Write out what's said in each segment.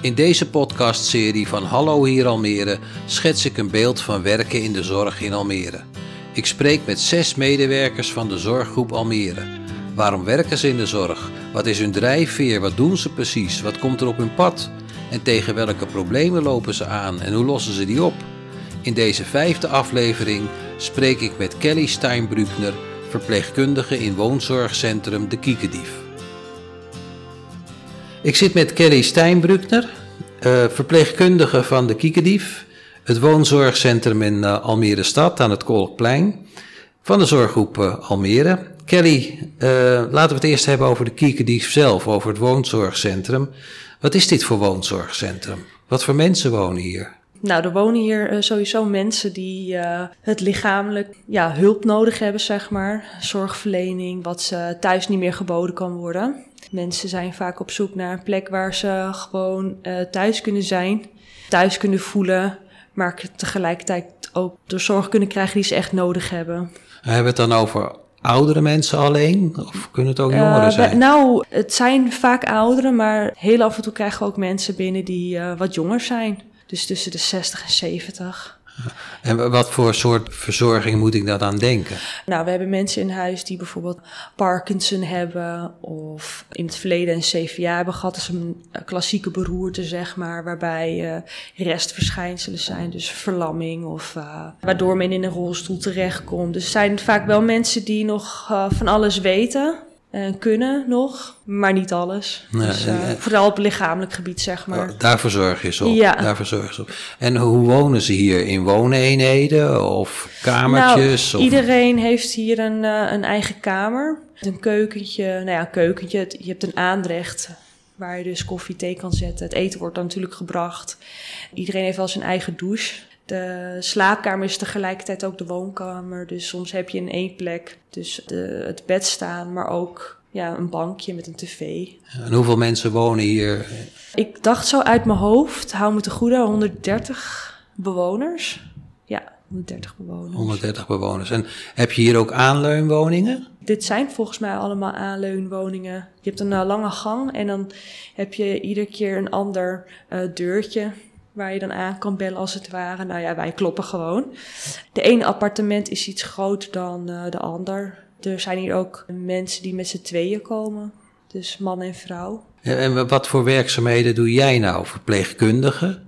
In deze podcastserie van Hallo hier Almere schets ik een beeld van werken in de zorg in Almere. Ik spreek met zes medewerkers van de zorggroep Almere. Waarom werken ze in de zorg? Wat is hun drijfveer? Wat doen ze precies? Wat komt er op hun pad? En tegen welke problemen lopen ze aan en hoe lossen ze die op? In deze vijfde aflevering spreek ik met Kelly Steinbrückner, verpleegkundige in woonzorgcentrum De Kiekedief. Ik zit met Kelly Steinbrückner, uh, verpleegkundige van De Kiekedief, het woonzorgcentrum in uh, Almere Stad aan het Kolkplein, van de zorggroep uh, Almere. Kelly, laten we het eerst hebben over de Kiekedief zelf, over het woonzorgcentrum. Wat is dit voor woonzorgcentrum? Wat voor mensen wonen hier? Nou, er wonen hier uh, sowieso mensen die uh, het lichamelijk ja, hulp nodig hebben, zeg maar. Zorgverlening, wat ze thuis niet meer geboden kan worden. Mensen zijn vaak op zoek naar een plek waar ze gewoon uh, thuis kunnen zijn, thuis kunnen voelen, maar tegelijkertijd ook de zorg kunnen krijgen die ze echt nodig hebben. Hebben we het dan over oudere mensen alleen? Of kunnen het ook jongeren zijn? Uh, nou, het zijn vaak ouderen, maar heel af en toe krijgen we ook mensen binnen die uh, wat jonger zijn. Dus tussen de 60 en 70. En wat voor soort verzorging moet ik daar aan denken? Nou, we hebben mensen in huis die bijvoorbeeld Parkinson hebben of in het verleden een CVA hebben gehad. Dat is een klassieke beroerte, zeg maar, waarbij uh, restverschijnselen zijn. Dus verlamming of uh, waardoor men in een rolstoel terechtkomt. Dus het zijn vaak wel mensen die nog uh, van alles weten. En kunnen nog, maar niet alles. Nee, dus, en- vooral op lichamelijk gebied, zeg maar. Oh, Daar verzorg je ze op. Ja. Daar verzorg je ze op. En hoe wonen ze hier? In wooneenheden of kamertjes? Nou, of... iedereen heeft hier een, eh, een eigen kamer. Een keukentje, nou ja, een keukentje. Je hebt een aanrecht waar je dus koffie, thee kan zetten. Het eten wordt dan natuurlijk gebracht. Iedereen heeft wel zijn eigen douche. De slaapkamer is tegelijkertijd ook de woonkamer. Dus soms heb je in één plek dus de, het bed staan, maar ook ja, een bankje met een tv. En hoeveel mensen wonen hier? Ik dacht zo uit mijn hoofd, hou me te goede, 130 bewoners. Ja, 130 bewoners. 130 bewoners. En heb je hier ook aanleunwoningen? Dit zijn volgens mij allemaal aanleunwoningen. Je hebt een eh, lange gang en dan heb je iedere keer een ander eh, deurtje waar je dan aan kan bellen als het ware. Nou ja, wij kloppen gewoon. De ene appartement is iets groter dan eh, de ander. Er zijn hier ook mensen die met z'n tweeën komen. Dus man en vrouw. En en wat voor werkzaamheden doe jij nou? Verpleegkundige?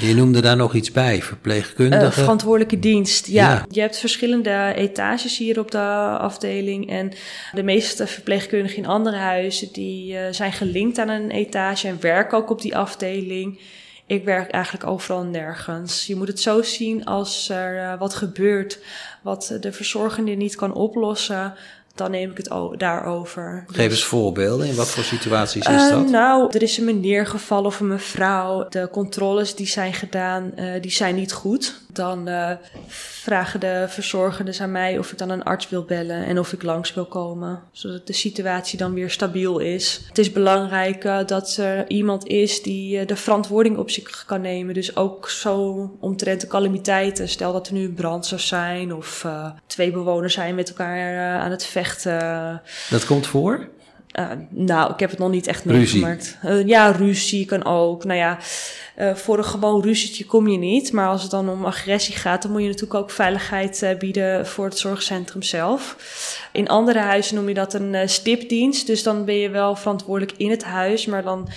Je noemde daar nog iets bij, verpleegkundige. verantwoordelijke dienst, ja. Ja. Je hebt verschillende etages hier op de afdeling. En de meeste verpleegkundigen in andere huizen... die eh, zijn gelinkt aan een etage en werken ook op die afdeling. Ik werk eigenlijk overal en nergens. Je moet het zo zien als er eh, wat gebeurt... wat de verzorgende niet kan oplossen... dan neem ik het daarover. Geef eens voorbeelden. In wat voor situaties is Eh, dat? nou, er is een meneer gevallen of een mevrouw. De controles die zijn gedaan, eh, die zijn niet goed. Dan eh, vragen de verzorgenden aan mij of ik dan een arts wil bellen en of ik langs wil komen. Zodat de situatie dan weer stabiel is. Het is belangrijk eh, dat er iemand is die eh, de verantwoording op zich kan nemen. Dus ook zo omtrent de calamiteiten. Stel dat er nu een brand zou zijn of twee bewoners zijn met elkaar aan het vechten. Dat komt voor? Uh, nou, ik heb het nog niet echt meegemaakt. Uh, ja, ruzie kan ook. Nou ja, uh, voor een gewoon ruzietje kom je niet. Maar als het dan om agressie gaat, dan moet je natuurlijk ook veiligheid bieden voor het zorgcentrum zelf. In andere huizen noem je dat een stipdienst. Dus dan ben je wel verantwoordelijk in het huis, maar dan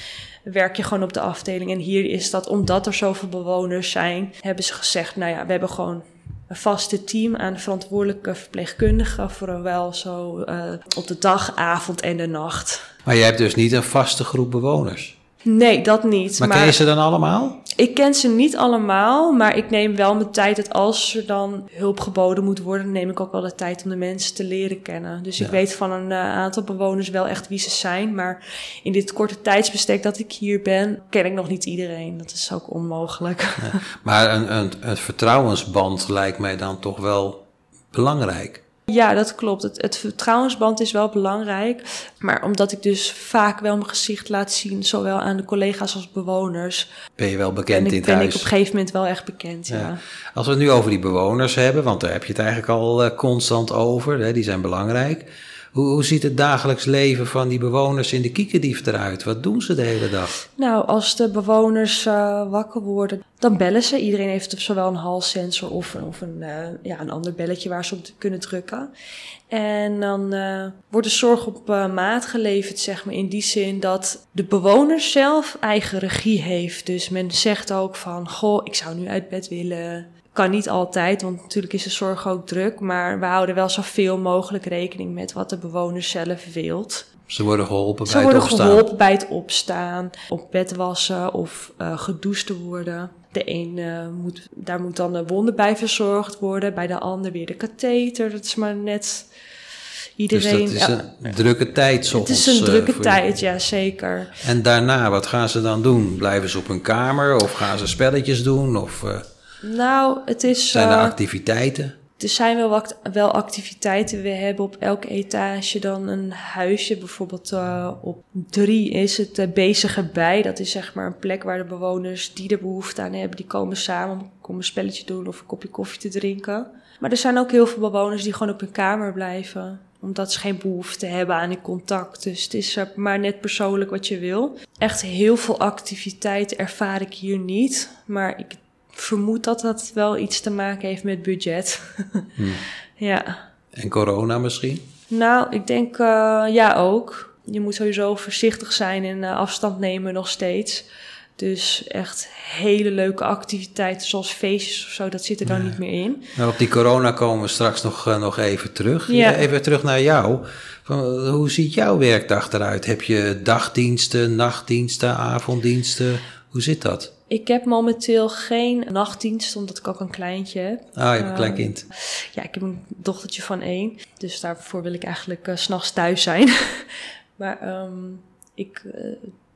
werk je gewoon op de afdeling. En hier is dat, omdat er zoveel bewoners zijn, hebben ze gezegd, nou ja, we hebben gewoon een vaste team aan verantwoordelijke verpleegkundigen voor een wel zo uh, op de dag, avond en de nacht. Maar jij hebt dus niet een vaste groep bewoners? Nee, dat niet. Maar, maar ken je ze dan allemaal? Ik ken ze niet allemaal, maar ik neem wel mijn tijd dat als er dan hulp geboden moet worden, neem ik ook wel de tijd om de mensen te leren kennen. Dus ja. ik weet van een uh, aantal bewoners wel echt wie ze zijn, maar in dit korte tijdsbestek dat ik hier ben, ken ik nog niet iedereen. Dat is ook onmogelijk. Ja, maar een, een, een vertrouwensband lijkt mij dan toch wel belangrijk. Ja, dat klopt. Het, het, vertrouwensband is wel belangrijk. Maar omdat ik dus vaak wel mijn gezicht laat zien, zowel aan de collega's als bewoners. Ben je wel bekend ik, in het ben huis? ik op een gegeven moment wel echt bekend, ja. ja. Als we het nu over die bewoners hebben, want daar heb je het eigenlijk al uh, constant over, hè, die zijn belangrijk. Hoe, ziet het dagelijks leven van die bewoners in de Kiekendief eruit? Wat doen ze de hele dag? Nou, als de bewoners uh, wakker worden, dan bellen ze. Iedereen heeft zowel een halssensor of, een, uh, ja, een ander belletje waar ze op kunnen drukken. En dan uh, wordt de zorg op maat geleverd, zeg maar, in die zin dat de bewoner zelf eigen regie heeft. Dus men zegt ook van, goh, ik zou nu uit bed willen kan niet altijd, want natuurlijk is de zorg ook druk. Maar we houden wel zoveel mogelijk rekening met wat de bewoner zelf wilt. Ze worden geholpen Ze bij worden het opstaan. geholpen bij het opstaan, op bed wassen of uh, gedoucht te worden. De een uh, moet, daar moet dan de wonden bij verzorgd worden, bij de ander weer de katheter. Dat is maar net iedereen. Dus dat is een ja, drukke tijd soms. Het is een drukke uh, tijd, ja zeker. En daarna, wat gaan ze dan doen? Blijven ze op hun kamer of gaan ze spelletjes doen? Of, nou, het is. Zijn er activiteiten? Er zijn wel, wat, wel activiteiten. We hebben op elke etage dan een huisje. Bijvoorbeeld uh, op drie is het uh, bezige bij. Dat is zeg maar een plek waar de bewoners die er behoefte aan hebben, die komen samen om een spelletje doen of een kopje koffie te drinken. Maar er zijn ook heel veel bewoners die gewoon op hun kamer blijven omdat ze geen behoefte hebben aan die contact. Dus het is maar net persoonlijk wat je wil. Echt heel veel activiteit ervaar ik hier niet. Maar ik vermoed dat dat wel iets te maken heeft met budget. Hmm. ja. En corona misschien? Nou, ik denk uh, ja ook. Je moet sowieso voorzichtig zijn en uh, afstand nemen nog steeds. Dus echt hele leuke activiteiten zoals feestjes of zo, dat zit er dan Ja. niet meer in. Nou, op die corona komen we straks nog, uh, nog even terug. Ja. Even terug naar jou. Van, hoe ziet jouw werkdag eruit? Heb je dagdiensten, nachtdiensten, avonddiensten? Hoe zit dat? Ik heb momenteel geen nachtdienst, omdat ik ook een kleintje heb. Ah, je hebt een klein Um, kind. Ja, ik heb een dochtertje van één. Dus daarvoor wil ik eigenlijk uh, s'nachts thuis zijn. maar um, ik uh,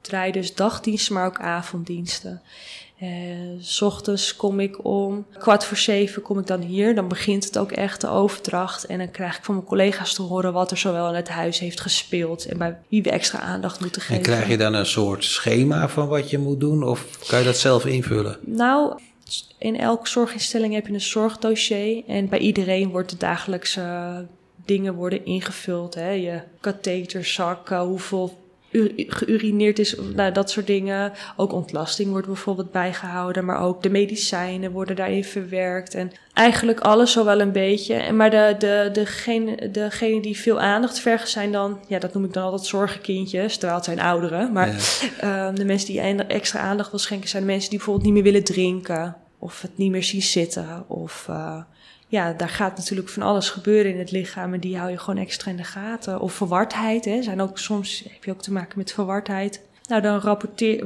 draai dus dagdiensten, maar ook avonddiensten. Uh, s ochtends kom ik om kwart voor zeven kom ik dan hier. Dan begint het ook echt de overdracht. En dan krijg ik van mijn collega's te horen wat er zowel in het huis heeft gespeeld. En bij wie we extra aandacht moeten geven. En krijg je dan een soort schema van wat je moet doen? Of kan je dat zelf invullen? Nou, in elke zorginstelling heb je een zorgdossier. En bij iedereen wordt de dagelijkse dingen worden ingevuld. Hè? Je katheterzak, uh, hoeveel geurineerd is, nou, dat soort dingen. Ook ontlasting wordt bijvoorbeeld bijgehouden, maar ook de medicijnen worden daarin verwerkt. En eigenlijk alles zo wel een beetje. Maar de, de, degene, degene die veel aandacht vergen zijn dan, ja, dat noem ik dan altijd zorgenkindjes, terwijl het zijn ouderen. Maar ja. uh, de mensen die extra aandacht wil schenken zijn de mensen die bijvoorbeeld niet meer willen drinken. Of het niet meer zien zitten. Of uh, ja, daar gaat natuurlijk van alles gebeuren in het lichaam en die hou je gewoon extra in de gaten. Of verwardheid, hè. Zijn ook, soms heb je ook te maken met verwardheid. Nou, dan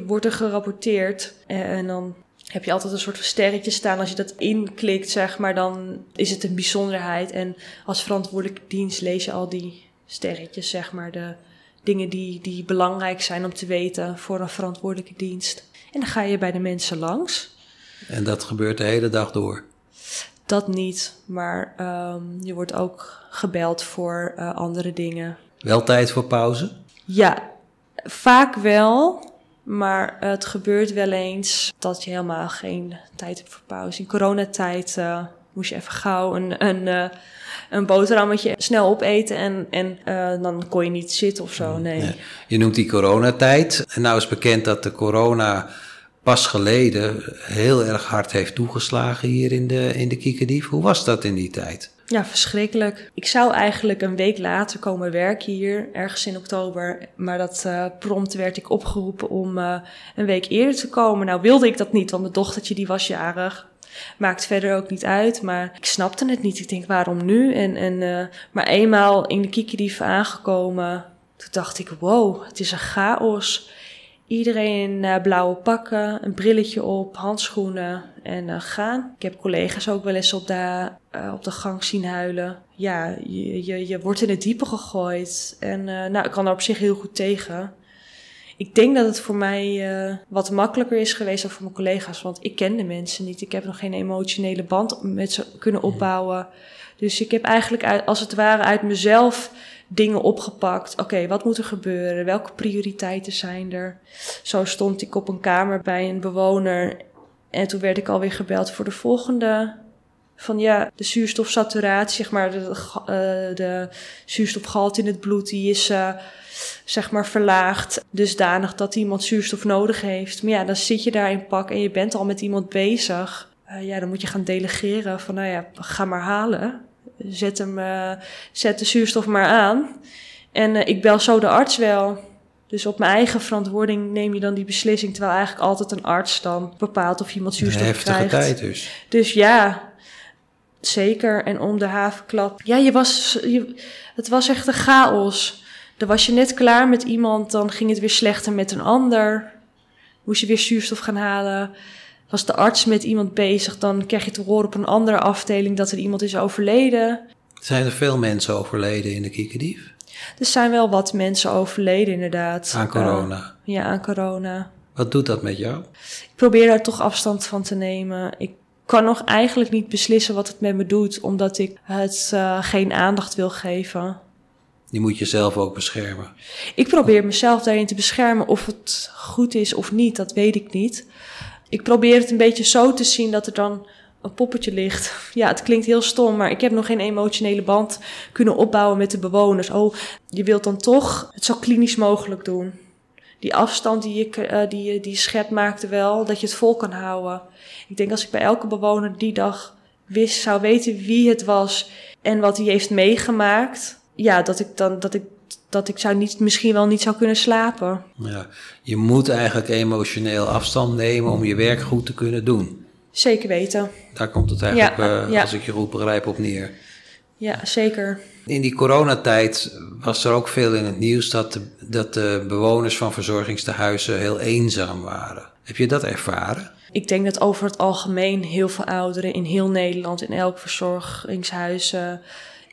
wordt er gerapporteerd en dan heb je altijd een soort van sterretje staan. Als je dat inklikt, zeg maar, dan is het een bijzonderheid. En als verantwoordelijke dienst lees je al die sterretjes, zeg maar, de dingen die, die belangrijk zijn om te weten voor een verantwoordelijke dienst. En dan ga je bij de mensen langs. En dat gebeurt de hele dag door? Dat niet, maar um, je wordt ook gebeld voor uh, andere dingen. Wel tijd voor pauze? Ja, vaak wel. Maar het gebeurt wel eens dat je helemaal geen tijd hebt voor pauze. In coronatijd uh, moest je even gauw een, een, uh, een boterhammetje snel opeten en, en uh, dan kon je niet zitten of zo. Nee. Je noemt die coronatijd. En nou is bekend dat de corona pas geleden heel erg hard heeft toegeslagen hier in de, in de Kiekendief. Hoe was dat in die tijd? Ja, verschrikkelijk. Ik zou eigenlijk een week later komen werken hier, ergens in oktober. Maar dat uh, prompt werd ik opgeroepen om uh, een week eerder te komen. Nou wilde ik dat niet, want mijn dochtertje die was jarig. Maakt verder ook niet uit, maar ik snapte het niet. Ik denk, waarom nu? En, en, uh, maar eenmaal in de Kiekendief aangekomen, toen dacht ik, wow, het is een chaos. Iedereen in uh, blauwe pakken, een brilletje op, handschoenen en uh, gaan. Ik heb collega's ook wel eens op de, uh, op de gang zien huilen. Ja, je, je, je wordt in het diepe gegooid. En nou, ik kan er op zich heel goed tegen. Ik denk dat het voor mij wat makkelijker is geweest dan voor mijn collega's. Want ik ken de mensen niet. Ik heb nog geen emotionele band met ze kunnen opbouwen. Dus ik heb eigenlijk uit, als het ware uit mezelf dingen opgepakt. Oké, wat moet er gebeuren? Welke prioriteiten zijn er? Zo stond ik op een kamer bij een bewoner en toen werd ik alweer gebeld voor de volgende Van ja, de zuurstofsaturatie, zeg maar, de, uh, de zuurstofgehalte in het bloed, die is uh, zeg maar verlaagd. Dusdanig dat iemand zuurstof nodig heeft. Maar ja, dan zit je daar in pak en je bent al met iemand bezig. Uh, ja, dan moet je gaan delegeren van nou ja, ga maar halen. Zet, hem, zet de zuurstof maar aan. En ik bel zo de arts wel. Dus op mijn eigen verantwoording neem je dan die beslissing, terwijl eigenlijk altijd een arts dan bepaalt of iemand zuurstof heftige krijgt. tijd dus. Dus ja, zeker. En om de havenklap. Ja, je was, je, het was echt een chaos. Dan was je net klaar met iemand, dan ging het weer slechter met een ander. Moest je weer zuurstof gaan halen. Was de arts met iemand bezig, dan krijg je te horen op een andere afdeling dat er iemand is overleden. Zijn er veel mensen overleden in de Kiekendief? Er zijn wel wat mensen overleden, inderdaad. Aan corona? Uh, ja, aan corona. Wat doet dat met jou? Ik probeer daar toch afstand van te nemen. Ik kan nog eigenlijk niet beslissen wat het met me doet, omdat ik het uh, geen aandacht wil geven. Je moet jezelf ook beschermen. Ik probeer mezelf daarin te beschermen. Of het goed is of niet, dat weet ik niet. Ik probeer het een beetje zo te zien dat er dan een poppetje ligt. Ja, het klinkt heel stom, maar ik heb nog geen emotionele band kunnen opbouwen met de bewoners. Oh, je wilt dan toch het zo klinisch mogelijk doen. Die afstand die je, uh, die, die maakte wel, dat je het vol kan houden. Ik denk als ik bij elke bewoner die dag wist, zou weten wie het was en wat hij heeft meegemaakt. Ja, dat ik dan, dat ik, dat ik zou niet, misschien wel niet zou kunnen slapen. Ja, je moet eigenlijk emotioneel afstand nemen om je werk goed te kunnen doen. Zeker weten. Daar komt het eigenlijk, ja, uh, ja. als ik je goed begrijp, op neer. Ja, zeker. In die coronatijd was er ook veel in het nieuws dat de, dat de bewoners van verzorgingstehuizen heel eenzaam waren. Heb je dat ervaren? Ik denk dat over het algemeen heel veel ouderen in heel Nederland, in elk verzorgingshuis, uh,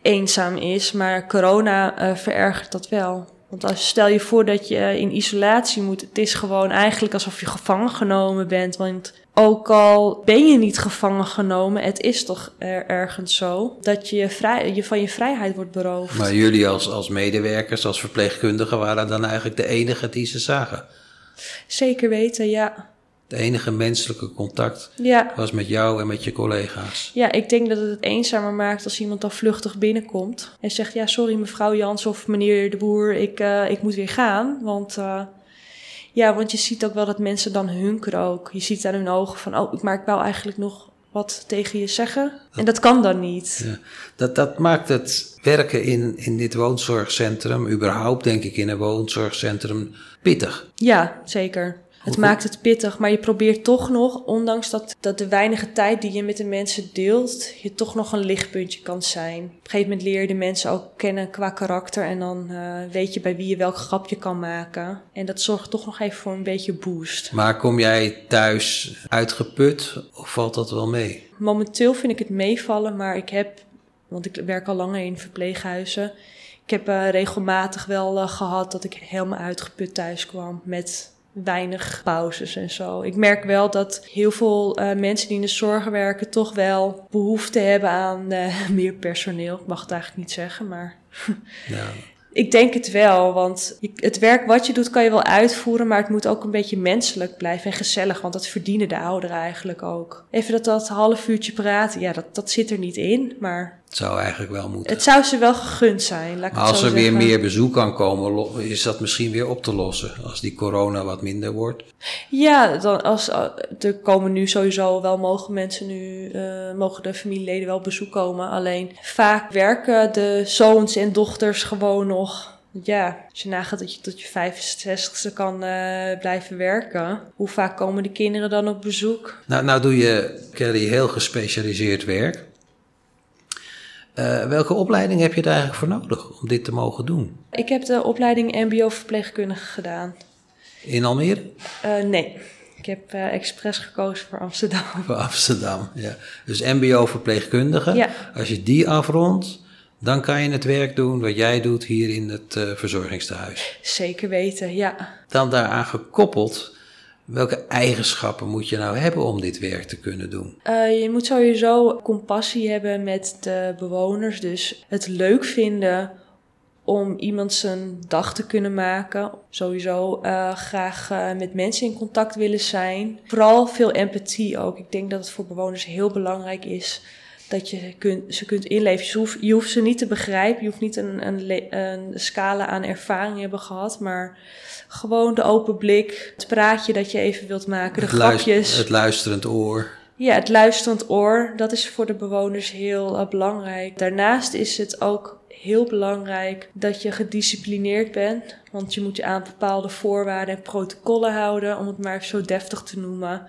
eenzaam is. Maar corona uh, verergert dat wel. Want als, stel je voor dat je in isolatie moet. Het is gewoon eigenlijk alsof je gevangen genomen bent. Want ook al ben je niet gevangen genomen, het is toch er, ergens zo dat je, vrij, je van je vrijheid wordt beroofd. Maar jullie als, als medewerkers, als verpleegkundigen, waren dan eigenlijk de enige die ze zagen? Zeker weten, ja. Het enige menselijke contact ja. was met jou en met je collega's. Ja, ik denk dat het het eenzamer maakt als iemand dan vluchtig binnenkomt en zegt: Ja, sorry mevrouw Jans of meneer de Boer, ik, uh, ik moet weer gaan. Want uh, ja, want je ziet ook wel dat mensen dan hunkeren ook. Je ziet aan hun ogen van: Oh, maar ik wou eigenlijk nog wat tegen je zeggen. En dat kan dan niet. Ja, dat, dat maakt het werken in, in dit woonzorgcentrum, überhaupt denk ik in een woonzorgcentrum, pittig. Ja, zeker. Het maakt het pittig, maar je probeert toch nog, ondanks dat, dat de weinige tijd die je met de mensen deelt, je toch nog een lichtpuntje kan zijn. Op een gegeven moment leer je de mensen ook kennen qua karakter en dan uh, weet je bij wie je welk grapje kan maken. En dat zorgt toch nog even voor een beetje boost. Maar kom jij thuis uitgeput of valt dat wel mee? Momenteel vind ik het meevallen, maar ik heb, want ik werk al langer in verpleeghuizen. Ik heb uh, regelmatig wel uh, gehad dat ik helemaal uitgeput thuis kwam met weinig pauzes en zo. Ik merk wel dat heel veel uh, mensen die in de zorg werken toch wel behoefte hebben aan uh, meer personeel. Ik mag het eigenlijk niet zeggen, maar. ja. Ik denk het wel, want het werk wat je doet kan je wel uitvoeren, maar het moet ook een beetje menselijk blijven en gezellig, want dat verdienen de ouderen eigenlijk ook. Even dat dat half uurtje praten, ja, dat, dat zit er niet in, maar... Het zou eigenlijk wel moeten. Het zou ze wel gegund zijn, laat maar als er weer meer bezoek kan komen, is dat misschien weer op te lossen, als die corona wat minder wordt? Ja, dan als, er komen nu sowieso wel, mogen mensen nu, uh, mogen de familieleden wel bezoek komen, alleen vaak werken de zoons en dochters gewoon nog ja, als je nagaat dat je tot je 65ste kan uh, blijven werken, hoe vaak komen de kinderen dan op bezoek? Nou, nou doe je, Kelly, heel gespecialiseerd werk. Uh, welke opleiding heb je daar eigenlijk voor nodig om dit te mogen doen? Ik heb de opleiding MBO-verpleegkundige gedaan. In Almere? Uh, nee. Ik heb expres gekozen voor Amsterdam. Voor Amsterdam, ja. Dus MBO-verpleegkundige. Ja. Als je die afrondt, dan kan je het werk doen wat jij doet hier in het uh, verzorgingstehuis. Zeker weten, ja. Dan daaraan gekoppeld, welke eigenschappen moet je nou hebben om dit werk te kunnen doen? Uh, je moet sowieso compassie hebben met de bewoners. Dus het leuk vinden om iemand zijn dag te kunnen maken. Sowieso uh, graag uh, met mensen in contact willen zijn. Vooral veel empathie ook. Ik denk dat het voor bewoners heel belangrijk is dat je kunt, ze kunt inleven. Je hoeft, je hoeft ze niet te begrijpen, je hoeft niet een, een, een scala aan ervaring hebben gehad, maar gewoon de open blik, het praatje dat je even wilt maken, de het grapjes. het luisterend oor. Ja, het luisterend oor, dat is voor de bewoners heel uh, belangrijk. Daarnaast is het ook heel belangrijk dat je gedisciplineerd bent. Want je moet je aan bepaalde voorwaarden en protocollen houden, om het maar zo deftig te noemen.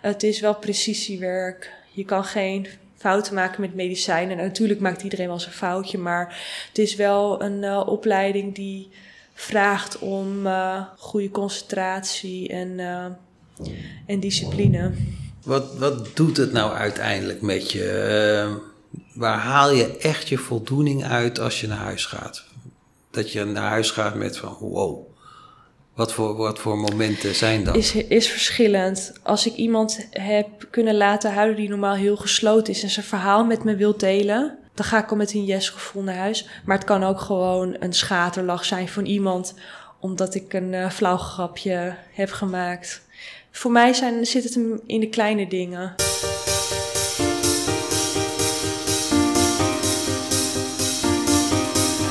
Het is wel precisiewerk. Je kan geen fouten maken met medicijnen. En natuurlijk maakt iedereen wel zijn foutje, maar het is wel een uh, opleiding die vraagt om uh, goede concentratie en, uh, en discipline. Wat, wat doet het nou uiteindelijk met je? waar haal je echt je voldoening uit als je naar huis gaat? Dat je naar huis gaat met van wow. Wat voor, wat voor momenten zijn dat? Is, is verschillend. Als ik iemand heb kunnen laten huilen die normaal heel gesloten is en zijn verhaal met me wil delen, dan ga ik al met een yes-gevoel naar huis. Maar het kan ook gewoon een schaterlach zijn van iemand, omdat ik een uh, flauw grapje heb gemaakt. Voor mij zijn, zit het in de kleine dingen.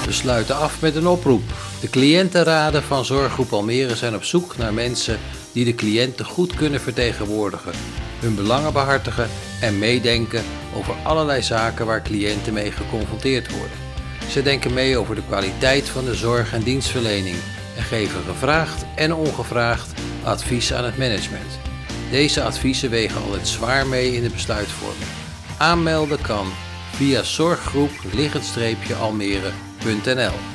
We sluiten af met een oproep. De cliëntenraden van Zorggroep Almere zijn op zoek naar mensen die de cliënten goed kunnen vertegenwoordigen, hun belangen behartigen en meedenken over allerlei zaken waar cliënten mee geconfronteerd worden. Ze denken mee over de kwaliteit van de zorg en dienstverlening en geven gevraagd en ongevraagd advies aan het management. Deze adviezen wegen altijd zwaar mee in de besluitvorming. Aanmelden kan via zorggroep-almere.nl